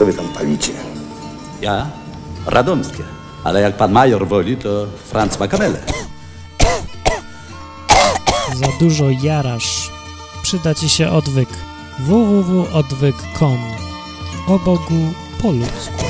Co wy tam palicie? Ja? Radomskie. Ale jak pan major woli, to Franz Makamele. Za dużo jarasz. Przyda ci się odwyk. www.odwyk.com O Bogu po ludzku.